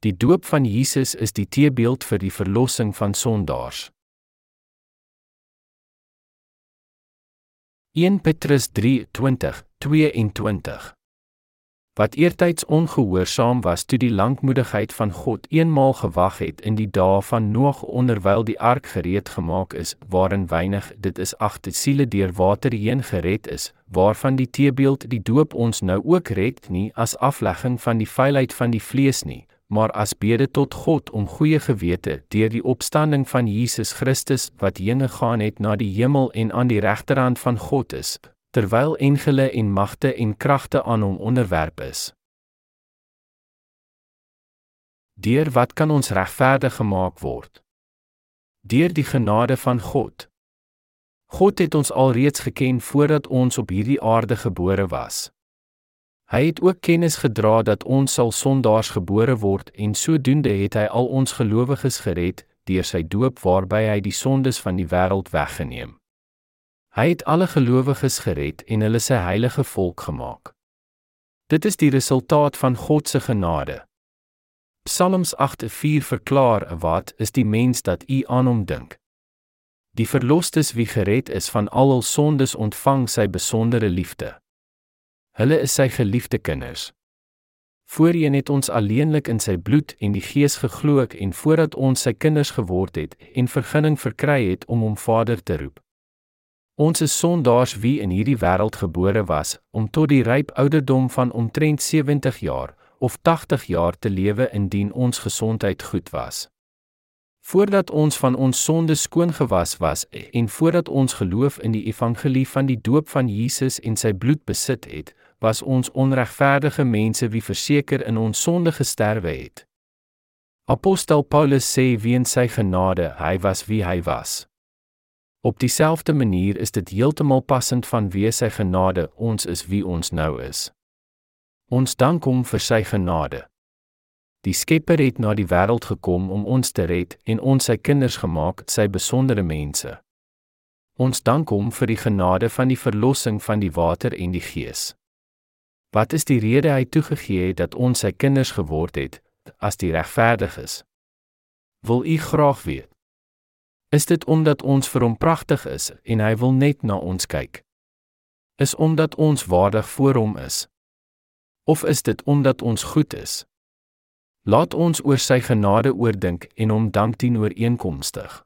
Die doop van Jesus is die teebeeld vir die verlossing van sondaars. 1 Petrus 3:20-22 Wat eertyds ongehoorsaam was toe die lankmoedigheid van God eenmaal gewag het in die dae van Noag onderwyl die ark gereed gemaak is, waarin weinig dit is agte siele deur water heen gered is, waarvan die teebeeld die doop ons nou ook red nie as aflegging van die vuilheid van die vlees nie, maar as bede tot God om goeie gewete deur die opstanding van Jesus Christus wat heen gegaan het na die hemel en aan die regterhand van God is, terwyl engele en magte en kragte aan hom onderwerp is. Deur wat kan ons regverdig gemaak word? Deur die genade van God. God het ons alreeds geken voordat ons op hierdie aarde gebore was. Hy het ook kennis gedra dat ons sal sondaars gebore word en sodoende het hy al ons gelowiges gered deur sy doop waarby hy die sondes van die wêreld weggeneem. Hy het alle gelowiges gered en hulle sy heilige volk gemaak. Dit is die resultaat van God se genade. Psalms 8:4 verklaar wat is die mens dat u aan hom dink. Die verlosters wie gered is van al hul sondes ontvang sy besondere liefde. Hulle is sy geliefde kinders. Voorheen het ons alleenlik in sy bloed en die Gees geglo en voordat ons sy kinders geword het en vergunning verkry het om hom Vader te roep. Ons is sondaars wie in hierdie wêreld gebore was om tot die ryp ouderdom van omtrent 70 jaar of 80 jaar te lewe indien ons gesondheid goed was. Voordat ons van ons sondes skoon gewas was en voordat ons geloof in die evangelie van die doop van Jesus en sy bloed besit het, was ons onregverdige mense wie verseker in ons sonde gesterwe het. Apostel Paulus sê weens sy genade hy was wie hy was. Op dieselfde manier is dit heeltemal passend van wie sy genade ons is wie ons nou is. Ons dank hom vir sy genade. Die Skepper het na die wêreld gekom om ons te red en ons sy kinders gemaak, sy besondere mense. Ons dank hom vir die genade van die verlossing van die water en die gees. Wat is die rede hy toegegee het dat ons sy kinders geword het as die regverdiges? Wil u graag weet? Is dit omdat ons vir hom pragtig is en hy wil net na ons kyk? Is omdat ons waardig voor hom is? Of is dit omdat ons goed is? Laat ons oor sy genade oordink en hom dank teenoor eenkomstig.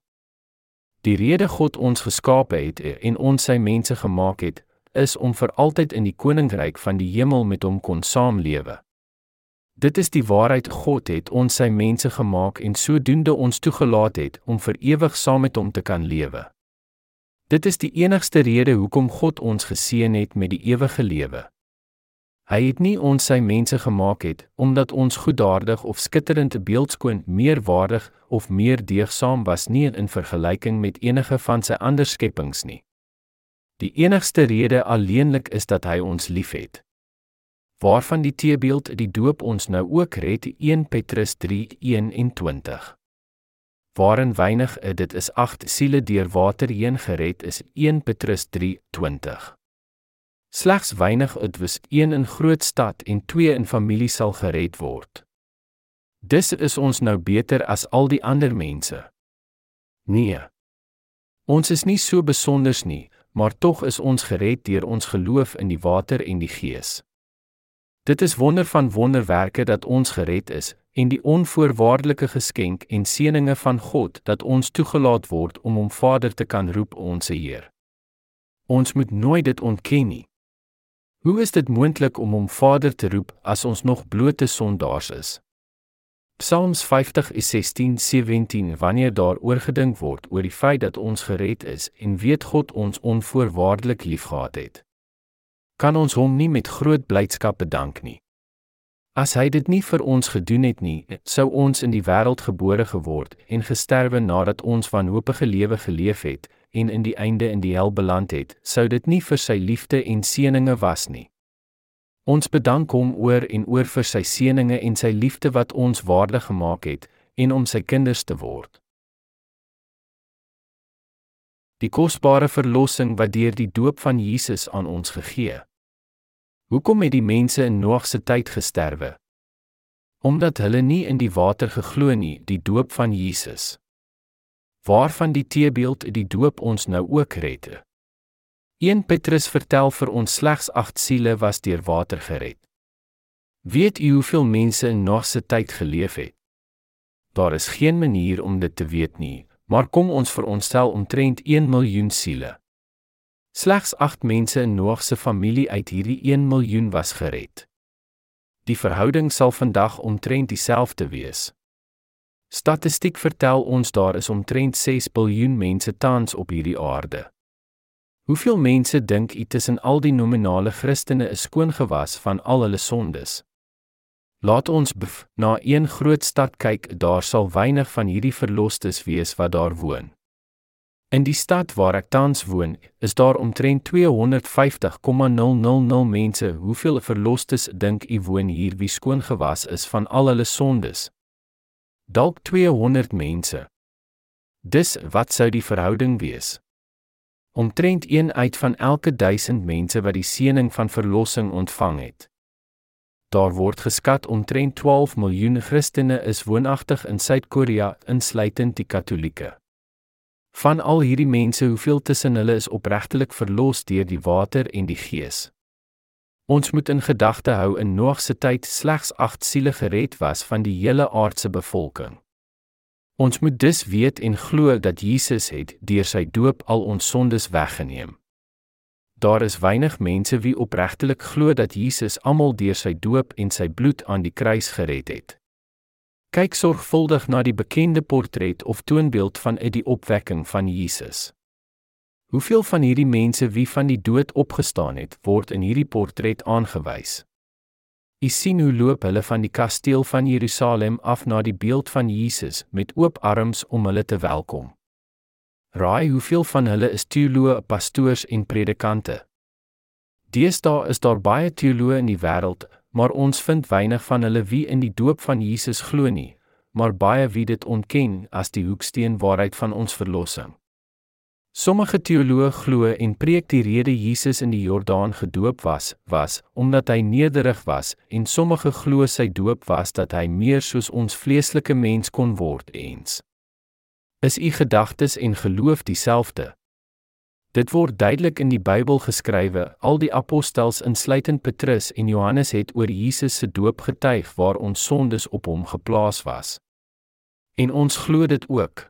Die rede God ons geskaap het en ons sy mense gemaak het, is om vir altyd in die koninkryk van die hemel met hom kon saamlewe. Dit is die waarheid God het ons sy mense gemaak en sodoende ons toegelaat het om vir ewig saam met hom te kan lewe. Dit is die enigste rede hoekom God ons geseën het met die ewige lewe. Hy het nie ons sy mense gemaak het omdat ons goedaardig of skitterend beeldskoon meer waardig of meer deegsaam was nie in vergelyking met enige van sy ander skepings nie. Die enigste rede alleenlik is dat hy ons liefhet. Waarvan die teebeeld die doop ons nou ook red 1 Petrus 3:21. Waarin weinig dit is 8 siele deur water heen gered is 1 Petrus 3:20. Slegs weinig dit was een in groot stad en twee in familie sal gered word. Dis is ons nou beter as al die ander mense. Nee. Ons is nie so besonders nie, maar tog is ons gered deur ons geloof in die water en die Gees. Dit is wonder van wonderwerke dat ons gered is en die onvoorwaardelike geskenk en seëninge van God dat ons toegelaat word om hom Vader te kan roep ons Heer. Ons moet nooit dit ontken nie. Hoe is dit moontlik om hom Vader te roep as ons nog blote sondaars is? Psalms 50:16-17 Wanneer daar oorgedink word oor die feit dat ons gered is en weet God ons onvoorwaardelik liefgehad het, kan ons hom nie met groot blydskap bedank nie. As hy dit nie vir ons gedoen het nie, sou ons in die wêreld gebore geword en gesterwe nadat ons wanhoopige lewe geleef het en in die einde in die hel beland het, sou dit nie vir sy liefde en seëninge was nie. Ons bedank hom oor en oor vir sy seënings en sy liefde wat ons waardig gemaak het en om sy kinders te word. Die kosbare verlossing wat deur die doop van Jesus aan ons gegee. Hoekom het die mense in Noag se tyd gesterwe? Omdat hulle nie in die water geglo nie, die doop van Jesus. Waarvan die teebeeld die doop ons nou ook red. 1 Petrus vertel vir ons slegs 8 siele was deur water gered. Weet u hoeveel mense in Noag se tyd geleef het? Daar is geen manier om dit te weet nie, maar kom ons veronderstel omtrent 1 miljoen siele. Slegs 8 mense in Noag se familie uit hierdie 1 miljoen was gered. Die verhouding sal vandag omtrent dieselfde wees. Statistiek vertel ons daar is omtrent 6 miljard mense tans op hierdie aarde. Hoeveel mense dink u tussen al die nominale Christene is skoongewas van al hulle sondes? Laat ons bef, na een groot stad kyk, daar sal weinig van hierdie verlosters wees wat daar woon. In die stad waar ek tans woon, is daar omtrent 250,000 mense. Hoeveel verlosters dink u woon hier wie skoon gewas is van al hulle sondes? Dalk 200 mense. Dis wat sou die verhouding wees? Omtrent 1 uit van elke 1000 mense wat die seëning van verlossing ontvang het. Daar word geskat omtrent 12 miljoen Christene is woonagtig in Suid-Korea, insluitend die Katolieke. Van al hierdie mense, hoeveel tussen hulle is opregtelik verlos deur die water en die Gees? Ons moet in gedagte hou in Noag se tyd slegs 8 siele gered was van die hele aardse bevolking. Ons moet dus weet en glo dat Jesus het deur sy doop al ons sondes weggeneem daar is weinig mense wie opregtelik glo dat Jesus almal deur sy doop en sy bloed aan die kruis gered het. Kyk sorgvuldig na die bekende portret of toonbeeld van uit die opwekking van Jesus. Hoeveel van hierdie mense wie van die dood opgestaan het, word in hierdie portret aangewys? U sien hoe loop hulle van die kasteel van Jerusalem af na die beeld van Jesus met oop arms om hulle te welkom. Raai hoeveel van hulle is teoloë, pastoors en predikante. Deesdae is daar baie teoloë in die wêreld, maar ons vind weinig van hulle wie in die doop van Jesus glo nie, maar baie wie dit ontken as die hoeksteen waarheid van ons verlossing. Sommige teoloë glo en preek die rede Jesus in die Jordaan gedoop was, was omdat hy nederig was en sommige glo sy doop was dat hy meer soos ons vleeslike mens kon word eens. Is u gedagtes en geloof dieselfde? Dit word duidelik in die Bybel geskrywe, al die apostels insluitend Petrus en Johannes het oor Jesus se doop getuig waar ons sondes op hom geplaas was. En ons glo dit ook.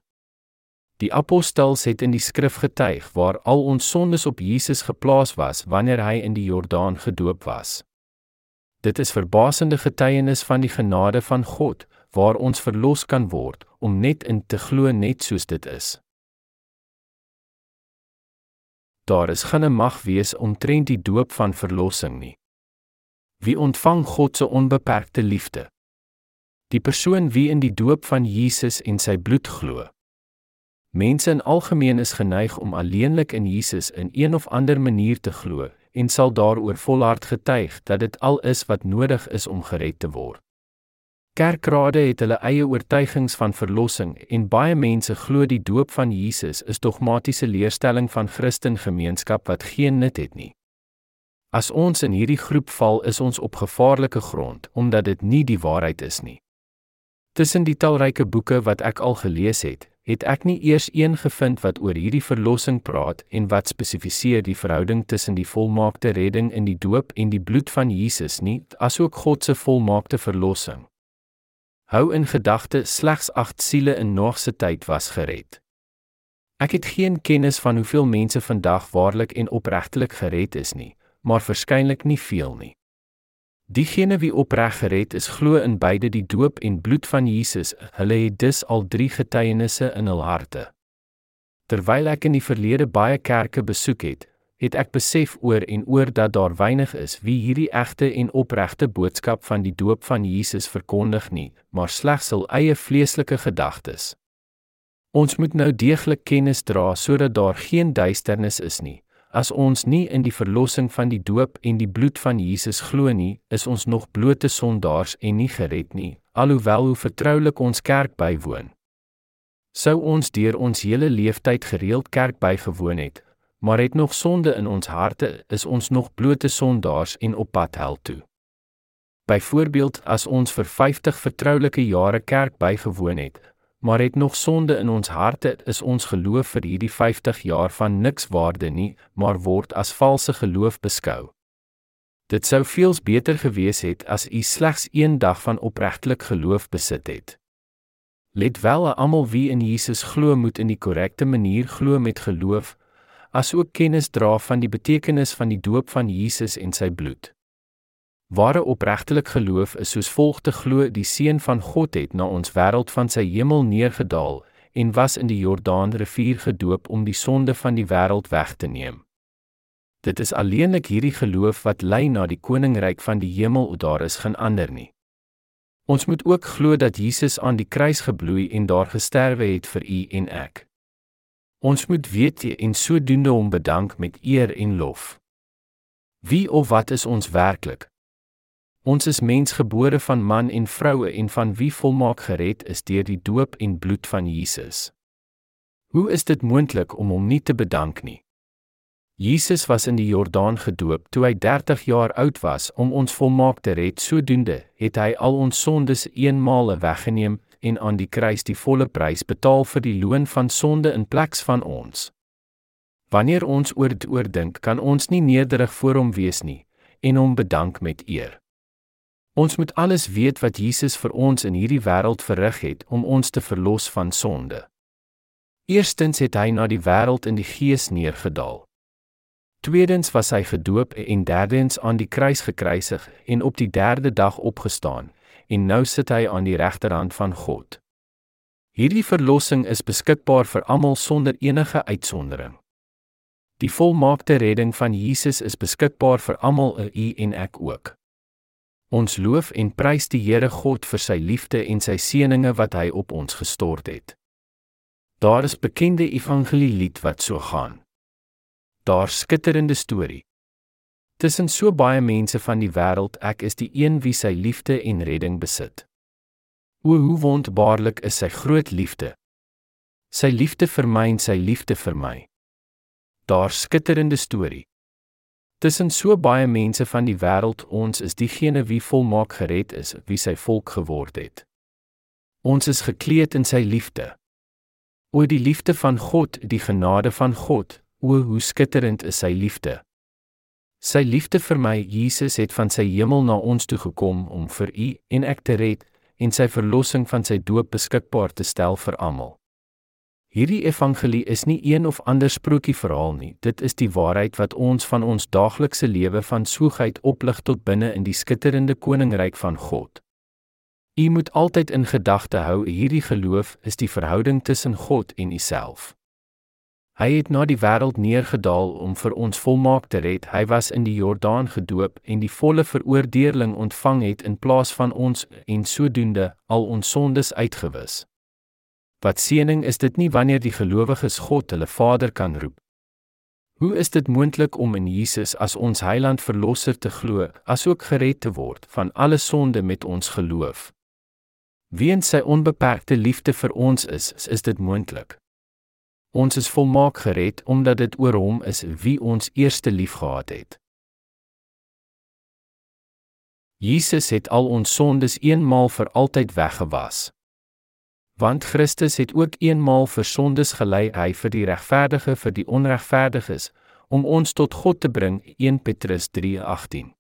Die apostels het in die skrif getuig waar al ons sondes op Jesus geplaas was wanneer hy in die Jordaan gedoop was. Dit is verbasende getuienis van die genade van God waar ons verlos kan word om net in te glo net soos dit is. Daar is geen mag wees omtrent die doop van verlossing nie. Wie ontvang God se onbeperkte liefde? Die persoon wie in die doop van Jesus en sy bloed glo. Mense in algemeen is geneig om alleenlik in Jesus in een of ander manier te glo en sal daaroor volhard getuig dat dit al is wat nodig is om gered te word. Kerkrade het hulle eie oortuigings van verlossing en baie mense glo die doop van Jesus is dogmatiese leerstelling van Christengemeenskap wat geen nut het nie. As ons in hierdie groep val, is ons op gevaarlike grond omdat dit nie die waarheid is nie. Tussen die talryke boeke wat ek al gelees het, het ek nie eers een gevind wat oor hierdie verlossing praat en wat spesifiseer die verhouding tussen die volmaakte redding in die doop en die bloed van Jesus nie, asook God se volmaakte verlossing. Hou in gedagte slegs 8 siele in Noag se tyd was gered. Ek het geen kennis van hoeveel mense vandag waarlik en opregtelik gered is nie, maar verskynlik nie veel nie. Diegene wie opreg gered is, glo in beide die doop en bloed van Jesus. Hulle het dus al drie getuienisse in hul harte. Terwyl ek in die verlede baie kerke besoek het, het ek besef oor en oor dat daar weinig is wie hierdie egte en opregte boodskap van die doop van Jesus verkondig nie, maar slegs hul eie vleeslike gedagtes. Ons moet nou deeglik kennis dra sodat daar geen duisternis is nie. As ons nie in die verlossing van die doop en die bloed van Jesus glo nie, is ons nog blote sondaars en nie gered nie, alhoewel hoe vertroulik ons kerk bywoon. Sou ons deur ons hele leeftyd gereeld kerk bygewoon het, maar het nog sonde in ons harte, is ons nog blote sondaars en op pad hel toe. Byvoorbeeld, as ons vir 50 vertroulike jare kerk bygewoon het, maar het nog sonde in ons harte, is ons geloof vir hierdie 50 jaar van niks waarde nie, maar word as valse geloof beskou. Dit sou veels beter gewees het as u slegs een dag van opregtelik geloof besit het. Let wel, almal wie in Jesus glo moet in die korrekte manier glo met geloof, asook kennis dra van die betekenis van die doop van Jesus en sy bloed. Ware opregtelik geloof is soos volg te glo die seun van God het na ons wêreld van sy hemel neergedaal en was in die Jordaanrivier gedoop om die sonde van die wêreld weg te neem. Dit is alleenlik hierdie geloof wat lei na die koninkryk van die hemel, daar is geen ander nie. Ons moet ook glo dat Jesus aan die kruis gebloei en daar gesterwe het vir u en ek. Ons moet weet en sodoende hom bedank met eer en lof. Wie of wat is ons werklik? Ons is mensgebore van man en vroue en van wie volmaak gered is deur die doop en bloed van Jesus. Hoe is dit moontlik om hom nie te bedank nie? Jesus was in die Jordaan gedoop toe hy 30 jaar oud was om ons volmaak te red. Sodoende het hy al ons sondes eenmaal weggeneem en aan die kruis die volle prys betaal vir die loon van sonde in plek van ons. Wanneer ons oor dit oordink, kan ons nie nederig voor hom wees nie en hom bedank met eer. Ons moet alles weet wat Jesus vir ons in hierdie wêreld verrig het om ons te verlos van sonde. Eerstens het hy na die wêreld in die gees neergedaal. Tweedens was hy gedoop en derdens aan die kruis gekruisig en op die derde dag opgestaan en nou sit hy aan die regterhand van God. Hierdie verlossing is beskikbaar vir almal sonder enige uitsondering. Die volmaakte redding van Jesus is beskikbaar vir almal, u en ek ook. Ons loof en prys die Here God vir sy liefde en sy seënings wat hy op ons gestort het. Daar is bekende evangelielied wat so gaan. Daar skitterende storie. Tussen so baie mense van die wêreld, ek is die een wie sy liefde en redding besit. O hoe wonderbaarlik is sy groot liefde. Sy liefde vir my en sy liefde vir my. Daar skitterende storie. Tussen so baie mense van die wêreld, ons is diegene wie volmaak gered is, wie sy volk geword het. Ons is gekleed in sy liefde. O die liefde van God, die genade van God, o hoe skitterend is sy liefde. Sy liefde vir my, Jesus het van sy hemel na ons toe gekom om vir u en ek te red en sy verlossing van sy doop beskikbaar te stel vir almal. Hierdie evangelie is nie een of ander sprokie verhaal nie. Dit is die waarheid wat ons van ons daaglikse lewe van soegheid oplig tot binne in die skitterende koninkryk van God. U moet altyd in gedagte hou hierdie geloof is die verhouding tussen God en Uself. Hy het na die wêreld neergedaal om vir ons volmaak te red. Hy was in die Jordaan gedoop en die volle veroordeling ontvang het in plaas van ons en sodoende al ons sondes uitgewis. Wat seëning is dit nie wanneer die gelowiges God hulle Vader kan roep? Hoe is dit moontlik om in Jesus as ons heiland verlosser te glo, asook gered te word van alle sonde met ons geloof? Weens sy onbeperkte liefde vir ons is, is dit moontlik. Ons is volmaak gered omdat dit oor hom is wie ons eerste liefgehad het. Jesus het al ons sondes eenmaal vir altyd weggewas want Christus het ook eenmaal vir sondes gelei, hy vir die regverdige vir die onregverdiges, om ons tot God te bring. 1 Petrus 3:18.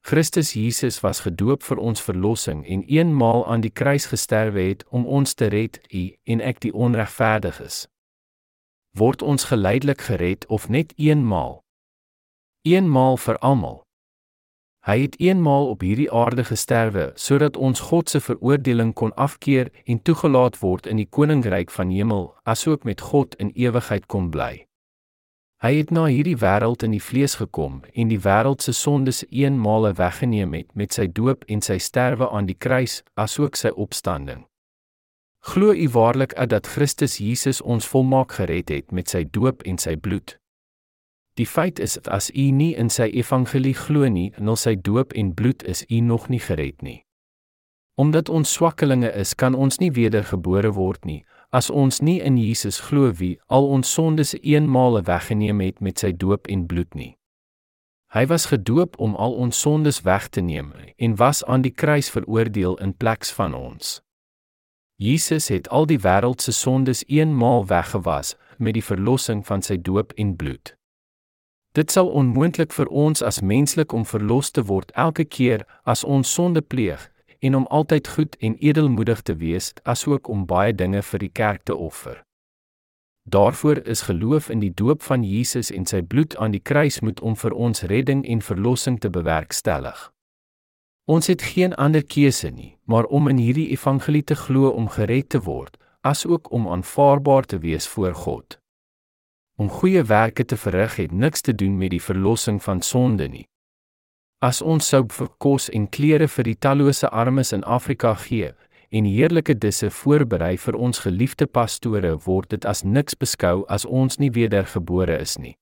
Christus Jesus was gedoop vir ons verlossing en eenmaal aan die kruis gesterwe het om ons te red, u en ek die onregverdiges. Word ons geleidelik gered of net eenmaal? Eenmaal vir almal. Hy het eenmaal op hierdie aarde gesterwe sodat ons God se veroordeling kon afkeer en toegelaat word in die koninkryk van hemel, asook met God in ewigheid kon bly. Hy het na hierdie wêreld in die vlees gekom en die wêreld se sondes eenmaal weggeneem het met sy doop en sy sterwe aan die kruis, asook sy opstanding. Glo u waarlik dat Christus Jesus ons volmaak gered het met sy doop en sy bloed? Die feit is as u nie in sy evangelie glo nie, en sy doop en bloed is u nog nie gered nie. Omdat ons swakkelinge is, kan ons nie wedergebore word nie as ons nie in Jesus glo wie al ons sondes eenmaal weggeneem het met sy doop en bloed nie. Hy was gedoop om al ons sondes weg te neem en was aan die kruis veroordeel in plek van ons. Jesus het al die wêreld se sondes eenmaal weggewas met die verlossing van sy doop en bloed. Dit sal onmoontlik vir ons as menslik om verlos te word elke keer as ons sonde pleeg en om altyd goed en edelmoedig te wees, asook om baie dinge vir die kerk te offer. Daarvoor is geloof in die doop van Jesus en sy bloed aan die kruis moet om vir ons redding en verlossing te bewerkstellig. Ons het geen ander keuse nie, maar om in hierdie evangelie te glo om gered te word, asook om aanvaarbaar te wees voor God. Om goeie werke te verrig het niks te doen met die verlossing van sonde nie. As ons sou vir kos en klere vir die tallose armes in Afrika gee en heerlike disse voorberei vir ons geliefde pastore, word dit as niks beskou as ons nie wedergebore is nie.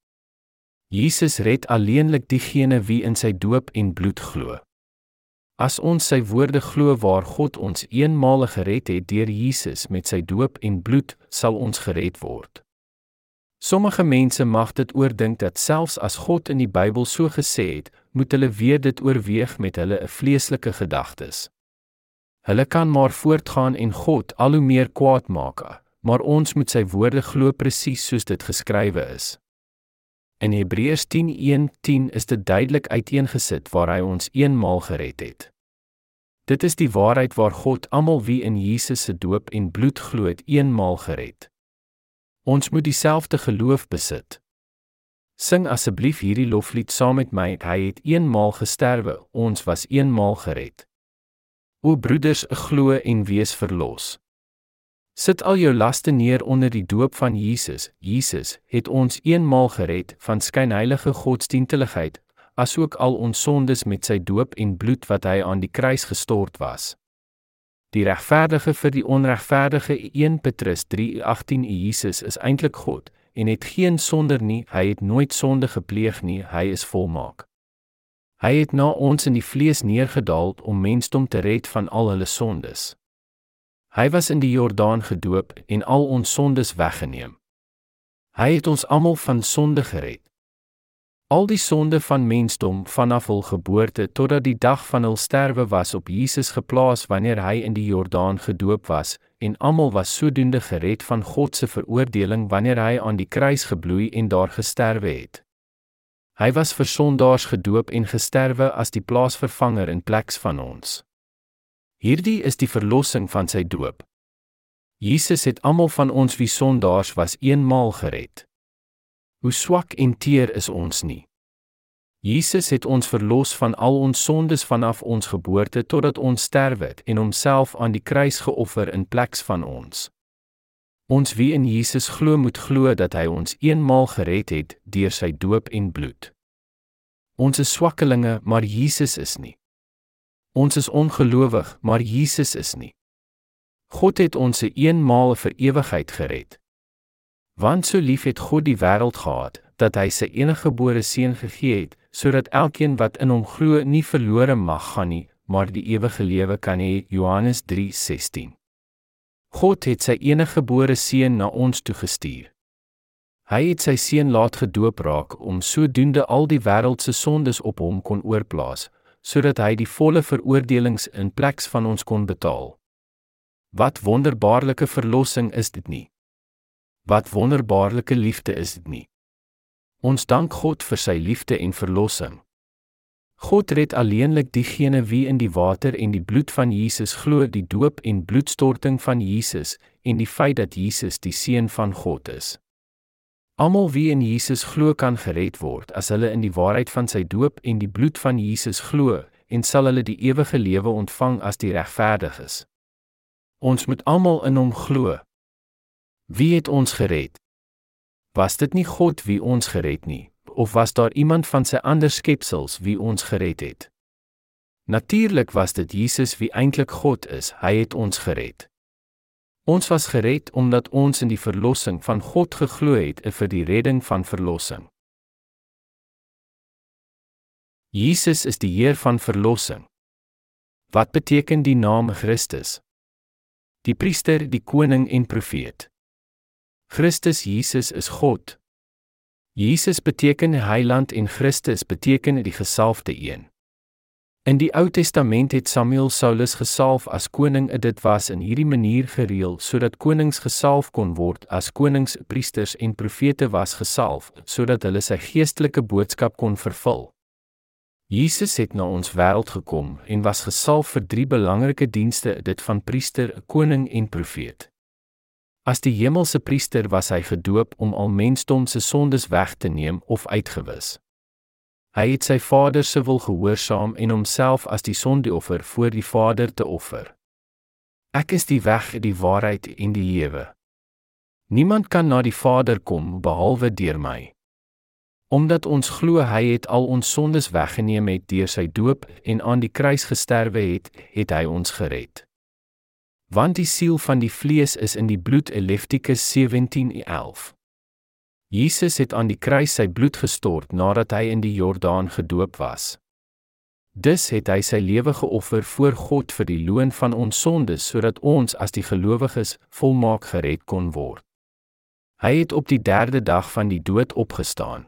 Jesus red alleenlik diegene wie in sy doop en bloed glo. As ons sy woorde glo waar God ons eenmaal gered het deur Jesus met sy doop en bloed, sal ons gered word. Sommige mense mag dit oordink dat selfs as God in die Bybel so gesê het, moet hulle weer dit oorweeg met hulle vleeslike gedagtes. Hulle kan maar voortgaan en God al hoe meer kwaad maak, maar ons moet sy woorde glo presies soos dit geskrywe is. In Hebreërs 10:1-10 is dit duidelik uiteengesit waar hy ons eenmaal gered het. Dit is die waarheid waar God almal wie in Jesus se doop en bloed glo het eenmaal gered. Ons moet dieselfde geloof besit. Sing asseblief hierdie loflied saam met my. Hy het eenmaal gesterwe, ons was eenmaal gered. O broeders, glo en wees verlos. Sit al jou laste neer onder die doop van Jesus. Jesus het ons eenmaal gered van skynheilige godsdienstigheid, asook al ons sondes met sy doop en bloed wat hy aan die kruis gestort was die regverdige vir die onregverdige 1 Petrus 3:18 Jesus is eintlik God en het geen sonder nie hy het nooit sonde gepleeg nie hy is volmaak. Hy het na ons in die vlees neergedaal om mensdom te red van al hulle sondes. Hy was in die Jordaan gedoop en al ons sondes weggeneem. Hy het ons almal van sonde gered Al die sonde van mensdom vanaf hul geboorte totdat die dag van hul sterwe was op Jesus geplaas wanneer hy in die Jordaan gedoop was en almal was sodoende gered van God se veroordeling wanneer hy aan die kruis gebloei en daar gesterwe het. Hy was vir sondaars gedoop en gesterwe as die plaasvervanger in plek van ons. Hierdie is die verlossing van sy doop. Jesus het almal van ons wie sondaars was eenmaal gered. Hoe swak en teer is ons nie. Jesus het ons verlos van al ons sondes vanaf ons geboorte totdat ons sterwe en homself aan die kruis geoffer in plek van ons. Ons wie in Jesus glo moet glo dat hy ons eenmaal gered het deur sy doop en bloed. Ons is swakkelinge, maar Jesus is nie. Ons is ongelowig, maar Jesus is nie. God het ons se eenmaal vir ewigheid gered. Want so lief het God die wêreld gehad dat hy sy eniggebore seun gegee het sodat elkeen wat in hom glo nie verlore mag gaan nie, maar die ewige lewe kan hê. Johannes 3:16. God het sy eniggebore seun na ons toe gestuur. Hy het sy seun laat gedoop raak om sodoende al die wêreld se sondes op hom kon oorplaas, sodat hy die volle veroordelings in plek van ons kon betaal. Wat wonderbaarlike verlossing is dit nie? Wat wonderbaarlike liefde is dit nie. Ons dank God vir sy liefde en verlossing. God red alleenlik diegene wie in die water en die bloed van Jesus glo, die doop en bloedstorting van Jesus en die feit dat Jesus die seun van God is. Almal wie in Jesus glo kan gered word as hulle in die waarheid van sy doop en die bloed van Jesus glo en sal hulle die ewige lewe ontvang as die regverdiges. Ons moet almal in hom glo. Wie het ons gered? Was dit nie God wie ons gered nie, of was daar iemand van sy ander skepsels wie ons gered het? Natuurlik was dit Jesus wie eintlik God is, hy het ons gered. Ons was gered omdat ons in die verlossing van God geglo het vir die redding van verlossing. Jesus is die Heer van verlossing. Wat beteken die naam Christus? Die priester, die koning en profeet. Christus Jesus is God. Jesus beteken heiland en Christus beteken die gesalfde een. In die Ou Testament het Samuel Saulus gesalf as koning. Dit was in hierdie manier gereël sodat konings gesalf kon word as konings, priesters en profete was gesalf sodat hulle sy geestelike boodskap kon vervul. Jesus het na ons wêreld gekom en was gesalf vir drie belangrike dienste, dit van priester, koning en profeet. As die hemelse priester was hy gedoop om al mensdom se sondes weg te neem of uitgewis. Hy het sy Vader se wil gehoorsaam en homself as die sondeoffer voor die Vader te offer. Ek is die weg, die waarheid en die lewe. Niemand kan na die Vader kom behalwe deur my. Omdat ons glo hy het al ons sondes weggeneem het deur sy doop en aan die kruis gesterwe het, het hy ons gered want die siel van die vlees is in die bloed Levitikus 17:11. Jesus het aan die kruis sy bloed gestort nadat hy in die Jordaan gedoop was. Dus het hy sy lewe geoffer voor God vir die loon van ons sondes sodat ons as die gelowiges volmaak gered kon word. Hy het op die 3de dag van die dood opgestaan.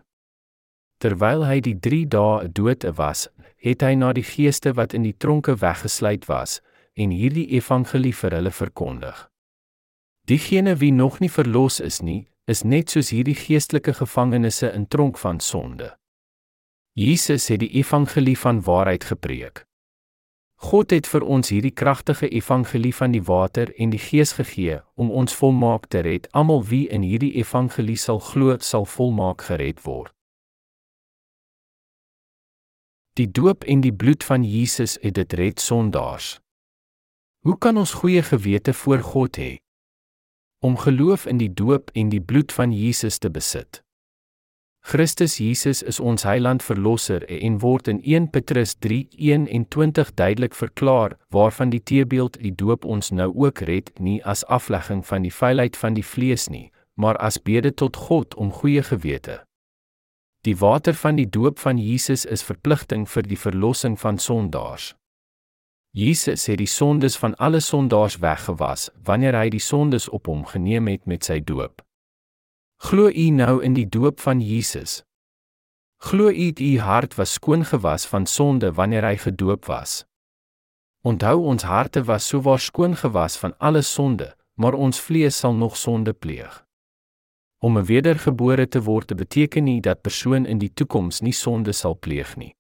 Terwyl hy die 3 dae dood was, het hy na die geeste wat in die tronke weggesluit was, en hierdie evangelie vir hulle verkondig. Diegene wie nog nie verlos is nie, is net soos hierdie geestelike gevangenes in tronk van sonde. Jesus het die evangelie van waarheid gepreek. God het vir ons hierdie kragtige evangelie van die water en die gees gegee om ons volmaak te red. Almal wie in hierdie evangelie sal glo, sal volmaak gered word. Die doop en die bloed van Jesus het dit red sondaars. Hoe kan ons goeie gewete voor God hê? Om geloof in die doop en die bloed van Jesus te besit. Christus Jesus is ons heiland verlosser en word in 1 Petrus 3:21 duidelik verklaar waarvan die teebeeld die doop ons nou ook red nie as aflegging van die vuilheid van die vlees nie, maar as bede tot God om goeie gewete. Die water van die doop van Jesus is verpligting vir die verlossing van sondaars. Jesus het die sondes van alle sondaars weggewas wanneer hy die sondes op hom geneem het met sy doop. Glo u nou in die doop van Jesus? Glo u u hart was skoon gewas van sonde wanneer hy gedoop was? Onthou ons harte was so waar skoon gewas van alle sonde, maar ons vlees sal nog sonde pleeg. Om 'n wedergebore te word beteken nie dat persoon in die toekoms nie sonde sal pleeg nie.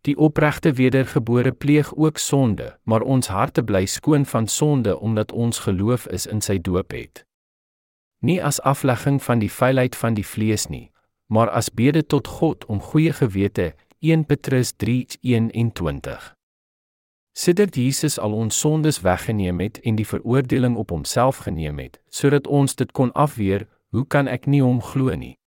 Die opregte wedergebore pleeg ook sonde, maar ons harte bly skoon van sonde omdat ons geloof is in sy doop het. Nie as aflegging van die vuilheid van die vlees nie, maar as bede tot God om goeie gewete 1 Petrus 3:21. Sidert Jesus al ons sondes weggeneem het en die veroordeling op homself geneem het, sodat ons dit kon afweer, hoe kan ek nie hom glo nie?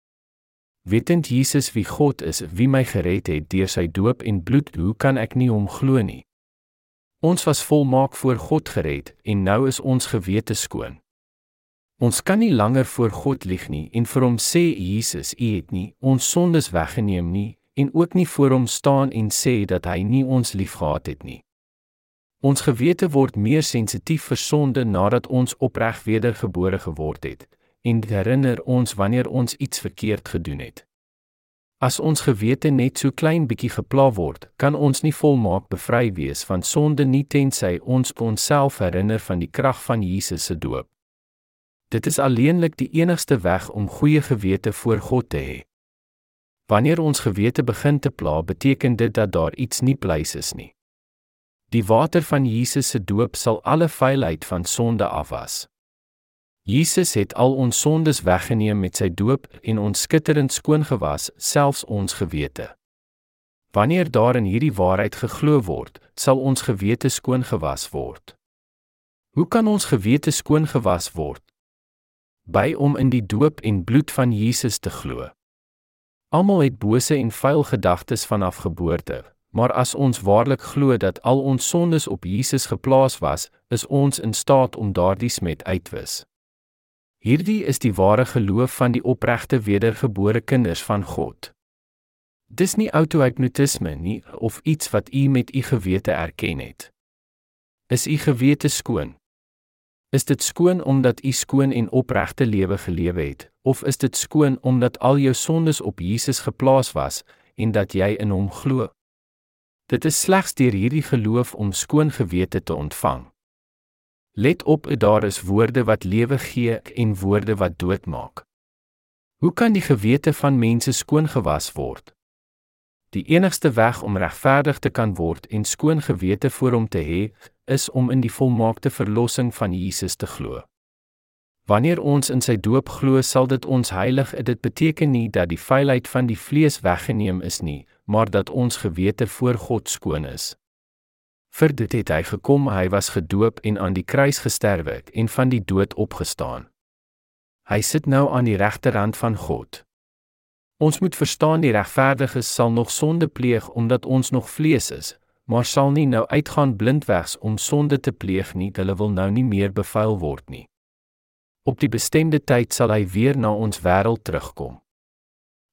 Wetend Jesus wie God is, wie my gered het deur sy doop en bloed, hoe kan ek nie hom glo nie? Ons was volmaak voor God gered en nou is ons gewete skoon. Ons kan nie langer voor God lieg nie en vir hom sê Jesus, U het nie ons sondes weggeneem nie en ook nie voor hom staan en sê dat hy nie ons liefgehad het nie. Ons gewete word meer sensitief vir sonde nadat ons opreg wedergebore geword het en herinner ons wanneer ons iets verkeerd gedoen het. As ons gewete net so klein bietjie gepla word, kan ons nie volmaak bevry wees van sonde nie tensy ons onsself herinner van die krag van Jesus se doop. Dit is alleenlik die enigste weg om goeie gewete voor God te hê. Wanneer ons gewete begin te pla, beteken dit dat daar iets nie pleis is nie. Die water van Jesus se doop sal alle vuilheid van sonde afwas. Jesus het al ons sondes weggeneem met sy doop en ons skitterend skoon gewas, selfs ons gewete. Wanneer daar in hierdie waarheid geglo word, sal ons gewete skoon gewas word. Hoe kan ons gewete skoon gewas word? By om in die doop en bloed van Jesus te glo. Almal het bose en vuil gedagtes vanaf geboorte, maar as ons waarlik glo dat al ons sondes op Jesus geplaas was, is ons in staat om daardie smet uitwis. Hierdie is die ware geloof van die opregte wedergebore kinders van God. Dis nie auto-hipnotisme nie of iets wat u met u gewete erken het. Is u gewete skoon? Is dit skoon omdat u skoon en opregte lewe gelewe het, of is dit skoon omdat al jou sondes op Jesus geplaas was en dat jy in hom glo? Dit is slegs deur hierdie geloof om skoon gewete te ontvang. Let op, daar is woorde wat lewe gee en woorde wat doodmaak. Hoe kan die gewete van mense skoon gewas word? Die enigste weg om regverdig te kan word en skoon gewete voor hom te hê, is om in die volmaakte verlossing van Jesus te glo. Wanneer ons in sy doop glo, sal dit ons heilig. Dit beteken nie dat die vuilheid van die vlees weggeneem is nie, maar dat ons gewete voor God skoon is. Vir dit het hy gekom, hy was gedoop en aan die kruis gesterwe en van die dood opgestaan. Hy sit nou aan die regterhand van God. Ons moet verstaan die regverdiges sal nog sonde pleeg omdat ons nog vlees is, maar sal nie nou uitgaan blindwegs om sonde te pleeg nie, hulle wil nou nie meer bevuil word nie. Op die bestemde tyd sal hy weer na ons wêreld terugkom.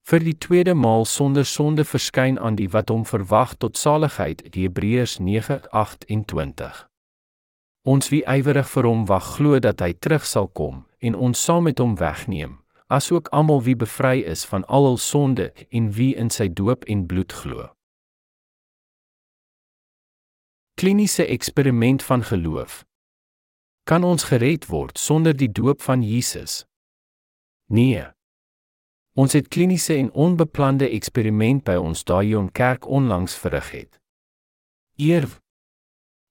Vir die tweede maal sonder sonde verskyn aan die wat hom verwag tot saligheid, Hebreërs 9:28. Ons wie ywerig vir hom wag glo dat hy terug sal kom en ons saam met hom wegneem, asook almal wie bevry is van al hul sonde en wie in sy doop en bloed glo. Kliniese eksperiment van geloof. Kan ons gered word sonder die doop van Jesus? Nee. Ons het kliniese en onbeplande eksperiment by ons Daeon Kerk onlangs verrig het. Eer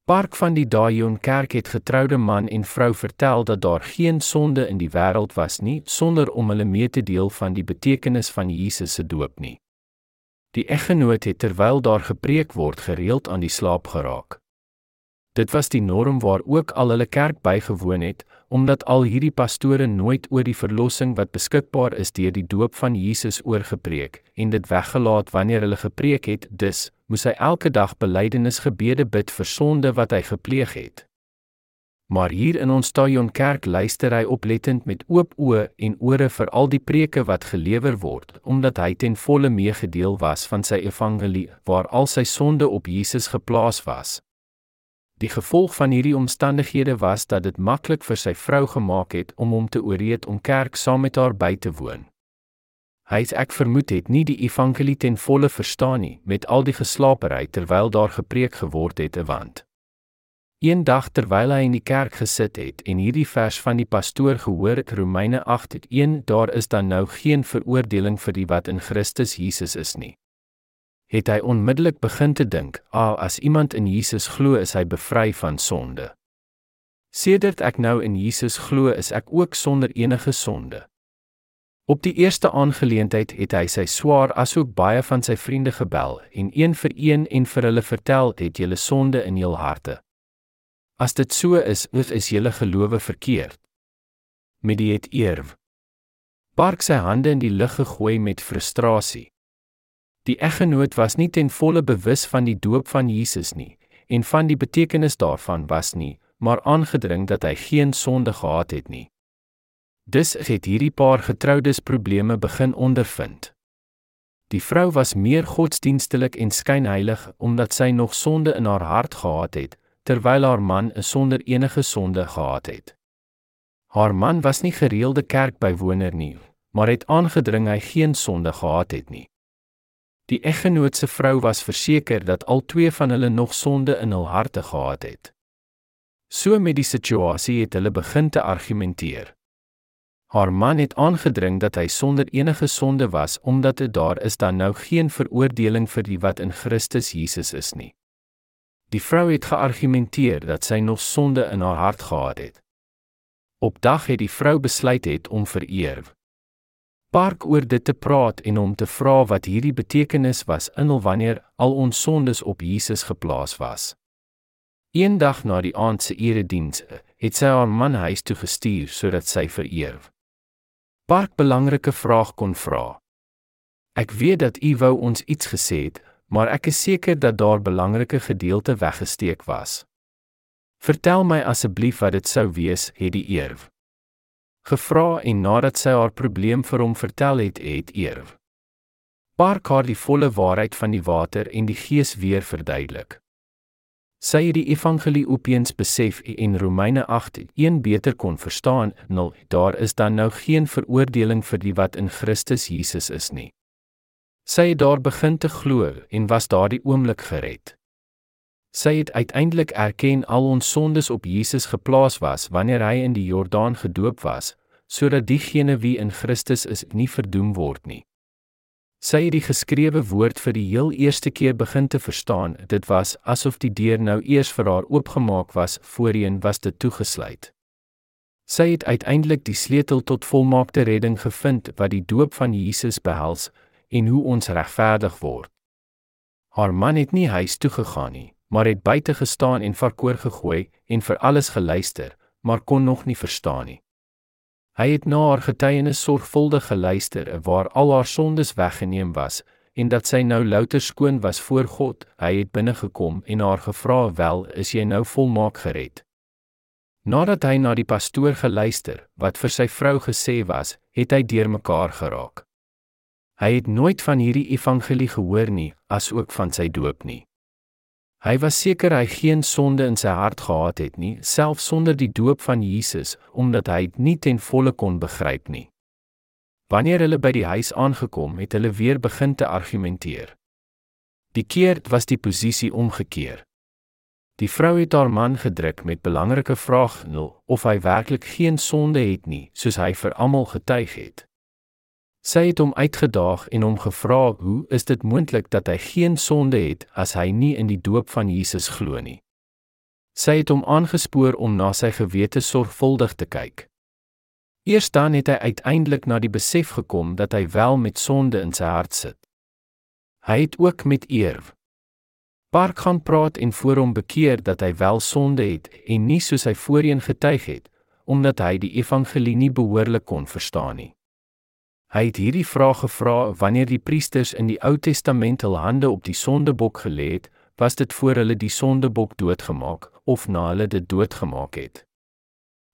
Park van die Daeon Kerk het getroude man en vrou vertel dat daar geen sonde in die wêreld was nie sonder om hulle mee te deel van die betekenis van Jesus se doop nie. Die eggenoot het terwyl daar gepreek word gereeld aan die slaap geraak. Dit was die norm waar ook al hulle kerk bygewoon het, omdat al hierdie pastore nooit oor die verlossing wat beskikbaar is deur die doop van Jesus oorgepreek en dit weggelaat wanneer hulle gepreek het. Dus moes hy elke dag belydenisgebede bid vir sonde wat hy gepleeg het. Maar hier in ons Stadion Kerk luister hy oplettend met oop oë en ore vir al die preke wat gelewer word, omdat hy ten volle meegedeel was van sy evangelie waar al sy sonde op Jesus geplaas was. Die gevolg van hierdie omstandighede was dat dit maklik vir sy vrou gemaak het om hom te ooreed om kerk saam met haar by te woon. Hy het ek vermoed het nie die evangelie ten volle verstaan nie met al die geslaapery terwyl daar gepreek geword het 'n want. Eendag terwyl hy in die kerk gesit het en hierdie vers van die pastoor gehoor het Romeine 8:1 daar is dan nou geen veroordeling vir die wat in Christus Jesus is nie. Het hy onmiddellik begin te dink, "Ag, ah, as iemand in Jesus glo, is hy bevry van sonde." Sedert ek nou in Jesus glo, is ek ook sonder enige sonde. Op die eerste aangeleentheid het hy sy swaar asook baie van sy vriende gebel en een vir een en vir hulle vertel het julle sonde in jul harte. As dit so is, is, is julle gelowe verkeerd. Met die het eerw. Bark sy hande in die lug gegooi met frustrasie. Die eggenoot was nie ten volle bewus van die doop van Jesus nie en van die betekenis daarvan was nie, maar aangedring dat hy geen sonde gehad het nie. Dus het hierdie paar getroudes probleme begin ondervind. Die vrou was meer godsdienstelik en skynheilig omdat sy nog sonde in haar hart gehad het, terwyl haar man 'n sonder enige sonde gehad het. Haar man was nie gereelde kerkbywoner nie, maar het aangedring hy geen sonde gehad het nie. Die eggenoot se vrou was verseker dat al twee van hulle nog sonde in hul harte gehad het. So met die situasie het hulle begin te argumenteer. Haar man het aangedring dat hy sonder enige sonde was omdat dit daar is dan nou geen veroordeling vir die wat in Christus Jesus is nie. Die vrou het geargumenteer dat sy nog sonde in haar hart gehad het. Op dag het die vrou besluit het om vereer Park oor dit te praat en om te vra wat hierdie betekenis was in al wanneer al ons sondes op Jesus geplaas was. Eendag na die aand se erediens het sy haar man huis toe gestuur sodat sy vereer Park belangrike vraag kon vra. Ek weet dat u wou ons iets gesê het, maar ek is seker dat daar belangrike gedeelte weggesteek was. Vertel my asseblief wat dit sou wees, het die eerw. Gevra en nadat sy haar probleem vir hom vertel het, het eerw. Park haar die volle waarheid van die water en die gees weer verduidelik. Sy het die evangelie opeens besef en Romeine 8:1 beter kon verstaan. Nul, daar is dan nou geen veroordeling vir die wat in Christus Jesus is nie. Sy het daar begin te glo en was daardie oomblik gered. Sy het uiteindelik erken al ons sondes op Jesus geplaas was wanneer hy in die Jordaan gedoop was, sodat diegene wie in Christus is nie verdoem word nie. Sy het die geskrewe woord vir die heel eerste keer begin te verstaan. Dit was asof die deur nou eers vir haar oopgemaak was, voorheen was dit toegesluit. Sy het uiteindelik die sleutel tot volmaakte redding gevind wat die doop van Jesus behels en hoe ons regverdig word. Haar man het nie huis toe gegaan nie, maar het buite gestaan en verkoor gegooi en vir alles geluister, maar kon nog nie verstaan nie. Hy het na haar getuienis sorgvuldig geluister waar al haar sondes weggeneem was en dat sy nou louter skoon was voor God. Hy het binne gekom en haar gevra: "Wel, is jy nou volmaak gered?" Nadat hy na die pastoor geluister wat vir sy vrou gesê was, het hy deurmekaar geraak. Hy het nooit van hierdie evangelie gehoor nie, asook van sy doop nie. Hy was seker hy geen sonde in sy hart gehad het nie, selfs sonder die doop van Jesus, omdat hy dit nie ten volle kon begryp nie. Wanneer hulle by die huis aangekom het, hulle weer begin te argumenteer. Die keer was die posisie omgekeer. Die vrou het haar man gedruk met belangrike vrae nul of hy werklik geen sonde het nie, soos hy vir almal getuig het. Sy het hom uitgedaag en hom gevra, "Hoe is dit moontlik dat hy geen sonde het as hy nie in die doop van Jesus glo nie?" Sy het hom aangespoor om na sy gewete sorgvuldig te kyk. Eers dan het hy uiteindelik na die besef gekom dat hy wel met sonde in sy hart sit. Hy het ook met eer Park gaan praat en voor hom bekeer dat hy wel sonde het en nie soos hy voorheen getuig het, omdat hy die evangelie nie behoorlik kon verstaan nie. Hy het hierdie vraag gevra wanneer die priesters in die Ou Testament hul hande op die sondebok gelê het, was dit voor hulle die sondebok doodgemaak of na hulle dit doodgemaak het.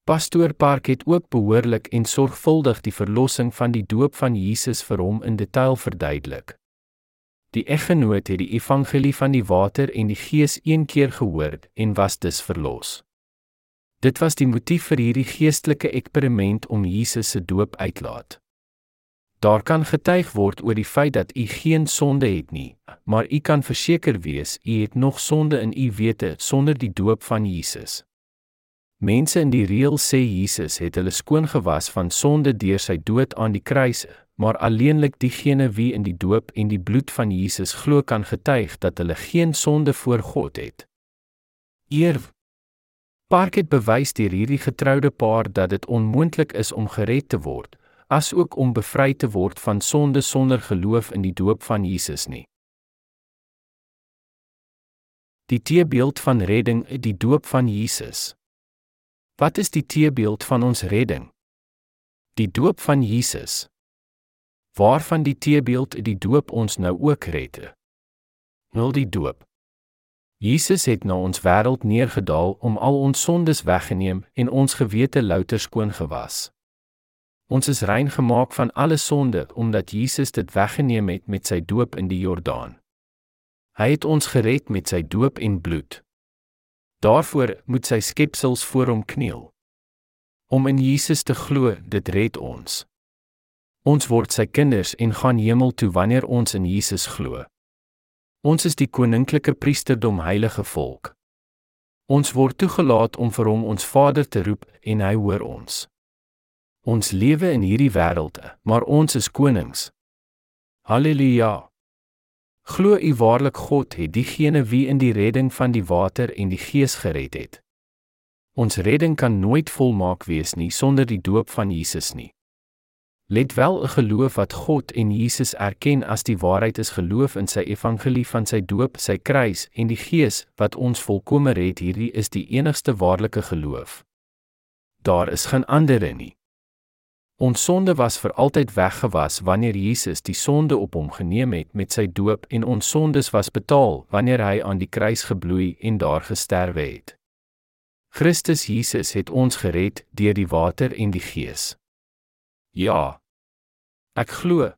Pastoor Park het ook behoorlik en sorgvuldig die verlossing van die doop van Jesus vir hom in detail verduidelik. Die eggenoot het die evangelie van die water en die gees een keer gehoor en was dus verlos. Dit was die motief vir hierdie geestelike eksperiment om Jesus se doop uitlaat. Daar kan getuig word oor die feit dat u geen sonde het nie, maar u kan verseker wees u het nog sonde in u wete sonder die doop van Jesus. Mense in die reël sê Jesus het hulle skoon gewas van sonde deur sy dood aan die kruis, maar alleenlik diegene wie in die doop en die bloed van Jesus glo kan getuig dat hulle geen sonde voor God het. Eer Park het bewys deur hierdie getroude paar dat dit onmoontlik is om gered te word as ook om bevry te word van sonde sonder geloof in die doop van Jesus nie. Die teebeeld van redding, die doop van Jesus. Wat is die teebeeld van ons redding? Die doop van Jesus. Waarvan die teebeeld die doop ons nou ook red? Nul die doop. Jesus het na ons wêreld neergedaal om al ons sondes weggeneem en ons gewete louter skoon gewas. Ons is rein gemaak van alle sonde omdat Jesus dit weggeneem het met sy doop in die Jordaan. Hy het ons gered met sy doop en bloed. Daarvoor moet sy skepsels voor hom kniel. Om in Jesus te glo, dit red ons. Ons word sy kinders en gaan hemel toe wanneer ons in Jesus glo. Ons is die koninklike priesterdom heilige volk. Ons word toegelaat om vir hom ons Vader te roep en hy hoor ons. Ons lewe in hierdie wêreld, maar ons is konings. Halleluja. Glo u waarlik God het diegene wie in die redding van die water en die gees gered het. Ons redding kan nooit volmaak wees nie sonder die doop van Jesus nie. Let wel 'n geloof wat God en Jesus erken as die waarheid is geloof in sy evangelie van sy doop, sy kruis en die gees wat ons volkome red, hierdie is die enigste waarlike geloof. Daar is geen ander nie. Ons sonde was vir altyd weggewas wanneer Jesus die sonde op hom geneem het met sy doop en ons sondes was betaal wanneer hy aan die kruis gebloei en daar gesterwe het. Christus Jesus het ons gered deur die water en die Gees. Ja. Ek glo